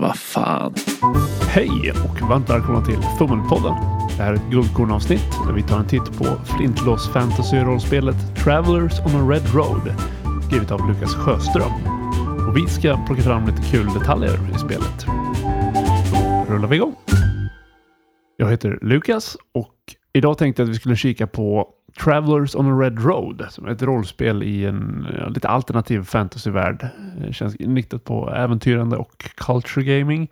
Vad fan. Hej och varmt välkomna till Fummelpodden. Det här är ett guldkornavsnitt där vi tar en titt på Flintlås fantasy-rollspelet Travelers on a Red Road skrivet av Lukas Sjöström. Och vi ska plocka fram lite kul detaljer i spelet. Då rullar vi igång. Jag heter Lukas och idag tänkte jag att vi skulle kika på Travelers on a Red Road som är ett rollspel i en ja, lite alternativ fantasyvärld. Det känns inriktat på äventyrande och culture gaming.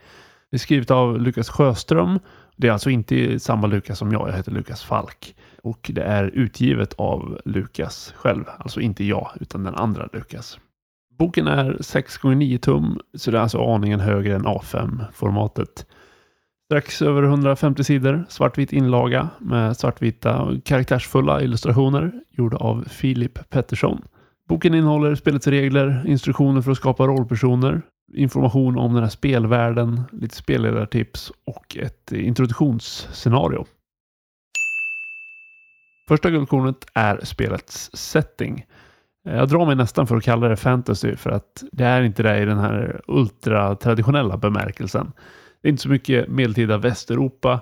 Det är skrivet av Lukas Sjöström. Det är alltså inte samma Lukas som jag. Jag heter Lukas Falk. Och det är utgivet av Lukas själv. Alltså inte jag, utan den andra Lukas. Boken är 6x9 tum, så det är alltså aningen högre än A5-formatet. Strax över 150 sidor, svartvit inlaga med svartvita karaktärsfulla illustrationer gjorda av Filip Pettersson. Boken innehåller spelets regler, instruktioner för att skapa rollpersoner, information om den här spelvärlden, lite spelledartips och ett introduktionsscenario. Första guldkornet är spelets setting. Jag drar mig nästan för att kalla det fantasy för att det är inte det i den här ultra-traditionella bemärkelsen. Det är inte så mycket medeltida Västeuropa.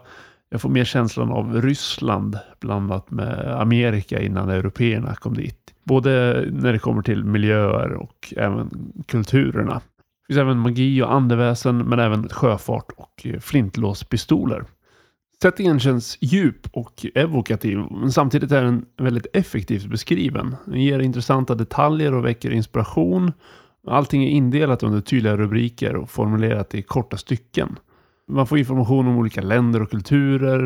Jag får mer känslan av Ryssland blandat med Amerika innan européerna kom dit. Både när det kommer till miljöer och även kulturerna. Det finns även magi och andeväsen men även sjöfart och flintlåspistoler. Settingen känns djup och evokativ men samtidigt är den väldigt effektivt beskriven. Den ger intressanta detaljer och väcker inspiration. Allting är indelat under tydliga rubriker och formulerat i korta stycken. Man får information om olika länder och kulturer,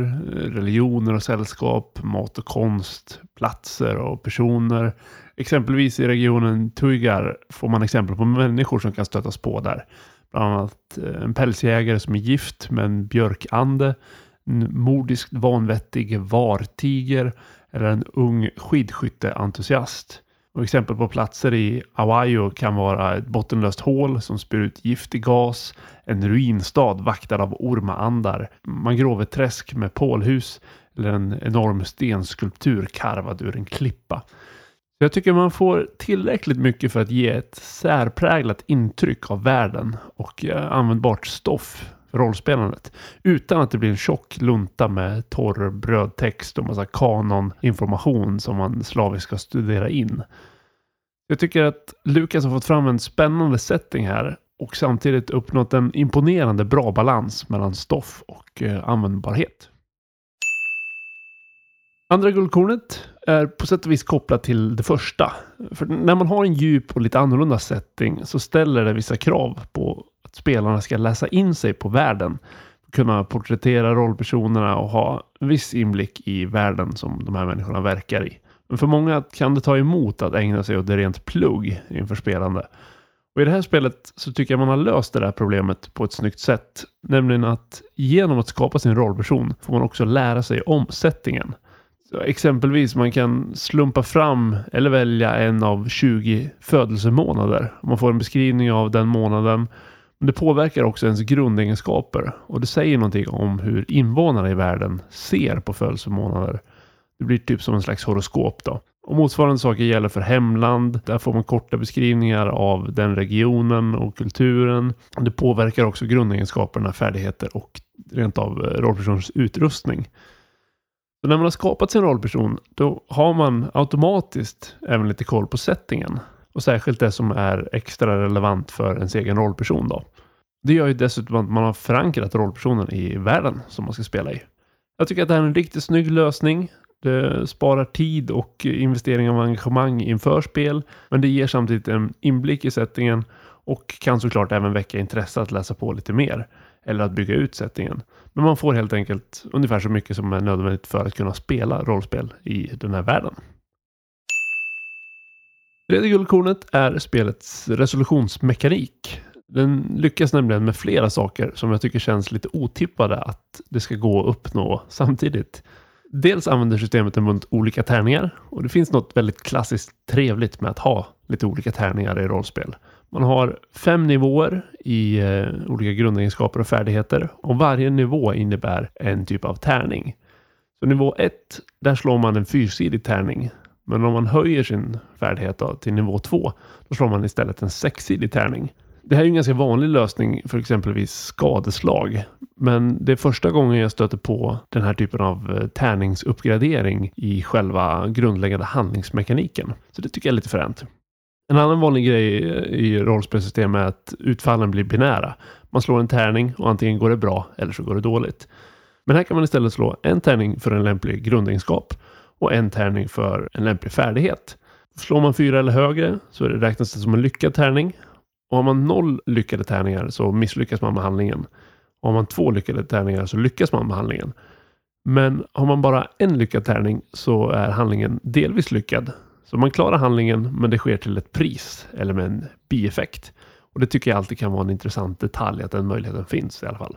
religioner och sällskap, mat och konst, platser och personer. Exempelvis i regionen Tuigar får man exempel på människor som kan stötas på där. Bland annat eh, en pälsjägare som är gift med en björkande, en mordiskt vanvettig vartiger eller en ung skidskytteentusiast. Och exempel på platser i Hawaii kan vara ett bottenlöst hål som spyr ut giftig gas, en ruinstad vaktad av ormaandar, mangroveträsk med pålhus eller en enorm stenskulptur karvad ur en klippa. Jag tycker man får tillräckligt mycket för att ge ett särpräglat intryck av världen och eh, användbart stoff rollspelandet. Utan att det blir en tjock lunta med torr brödtext och massa kanoninformation som man slaviskt ska studera in. Jag tycker att Lukas har fått fram en spännande setting här och samtidigt uppnått en imponerande bra balans mellan stoff och eh, användbarhet. Andra guldkornet är på sätt och vis kopplat till det första. För när man har en djup och lite annorlunda setting så ställer det vissa krav på att spelarna ska läsa in sig på världen. Kunna porträttera rollpersonerna och ha viss inblick i världen som de här människorna verkar i. Men för många kan det ta emot att ägna sig åt det rent plugg inför spelande. Och I det här spelet så tycker jag man har löst det där problemet på ett snyggt sätt. Nämligen att genom att skapa sin rollperson får man också lära sig om settingen. Så exempelvis man kan slumpa fram eller välja en av 20 födelsemånader. Man får en beskrivning av den månaden. Men det påverkar också ens grundegenskaper och det säger någonting om hur invånarna i världen ser på födelsemånader. Det blir typ som en slags horoskop då. Och motsvarande saker gäller för hemland. Där får man korta beskrivningar av den regionen och kulturen. Det påverkar också grundegenskaperna, färdigheter och rent av eh, rollpersonens utrustning. Så när man har skapat sin rollperson då har man automatiskt även lite koll på settingen. Och särskilt det som är extra relevant för ens egen rollperson då. Det gör ju dessutom att man har förankrat rollpersonen i världen som man ska spela i. Jag tycker att det här är en riktigt snygg lösning. Det sparar tid och investering av engagemang inför spel. Men det ger samtidigt en inblick i settingen och kan såklart även väcka intresse att läsa på lite mer. Eller att bygga ut settingen. Men man får helt enkelt ungefär så mycket som är nödvändigt för att kunna spela rollspel i den här världen. Tredje guldkornet är spelets resolutionsmekanik. Den lyckas nämligen med flera saker som jag tycker känns lite otippade att det ska gå att uppnå samtidigt. Dels använder systemet en bunt olika tärningar och det finns något väldigt klassiskt trevligt med att ha lite olika tärningar i rollspel. Man har fem nivåer i eh, olika grundegenskaper och färdigheter och varje nivå innebär en typ av tärning. Så nivå 1, där slår man en fyrsidig tärning. Men om man höjer sin färdighet då, till nivå 2, då slår man istället en sexsidig tärning. Det här är en ganska vanlig lösning för exempelvis skadeslag. Men det är första gången jag stöter på den här typen av eh, tärningsuppgradering i själva grundläggande handlingsmekaniken. Så det tycker jag är lite fränt. En annan vanlig grej eh, i rollspelsystem är att utfallen blir binära. Man slår en tärning och antingen går det bra eller så går det dåligt. Men här kan man istället slå en tärning för en lämplig grundegenskap och en tärning för en lämplig färdighet. Slår man fyra eller högre så räknas det som en lyckad tärning. Och har man noll lyckade tärningar så misslyckas man med handlingen. Och har man två lyckade tärningar så lyckas man med handlingen. Men har man bara en lyckad tärning så är handlingen delvis lyckad. Så man klarar handlingen men det sker till ett pris eller med en bieffekt. Och det tycker jag alltid kan vara en intressant detalj att den möjligheten finns i alla fall.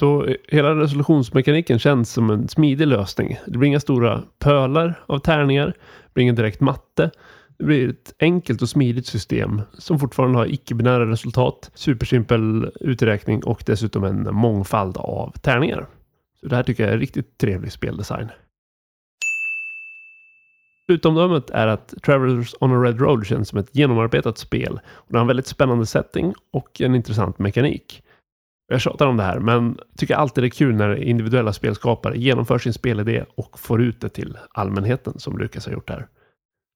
Så eh, hela resolutionsmekaniken känns som en smidig lösning. Det blir inga stora pölar av tärningar. Det blir ingen direkt matte. Det blir ett enkelt och smidigt system som fortfarande har icke-binära resultat, supersimpel uträkning och dessutom en mångfald av tärningar. Så det här tycker jag är riktigt trevlig speldesign. Slutomdömet är att Travelers on a Red Road känns som ett genomarbetat spel. Och det har en väldigt spännande setting och en intressant mekanik. Jag tjatar om det här, men tycker alltid det är kul när individuella spelskapare genomför sin spelidé och får ut det till allmänheten som Lukas har gjort här.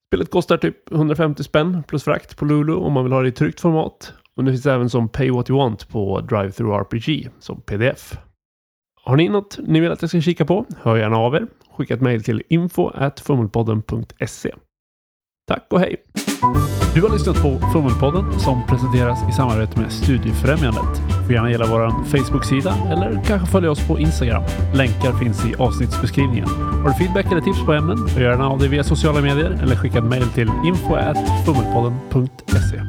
Spelet kostar typ 150 spänn plus frakt på Lulu om man vill ha det i tryckt format. Och det finns även som Pay What You Want på Drive-Through RPG som pdf. Har ni något ni vill att jag ska kika på? Hör gärna av er. Skicka ett mejl till info Tack och hej! Du har lyssnat på Fummelpodden som presenteras i samarbete med Studiefrämjandet. Du får gärna gilla vår Facebook-sida eller kanske följa oss på Instagram. Länkar finns i avsnittsbeskrivningen. Har du feedback eller tips på ämnen? Gör gärna av dig via sociala medier eller skicka ett mejl till info.fummelpodden.se.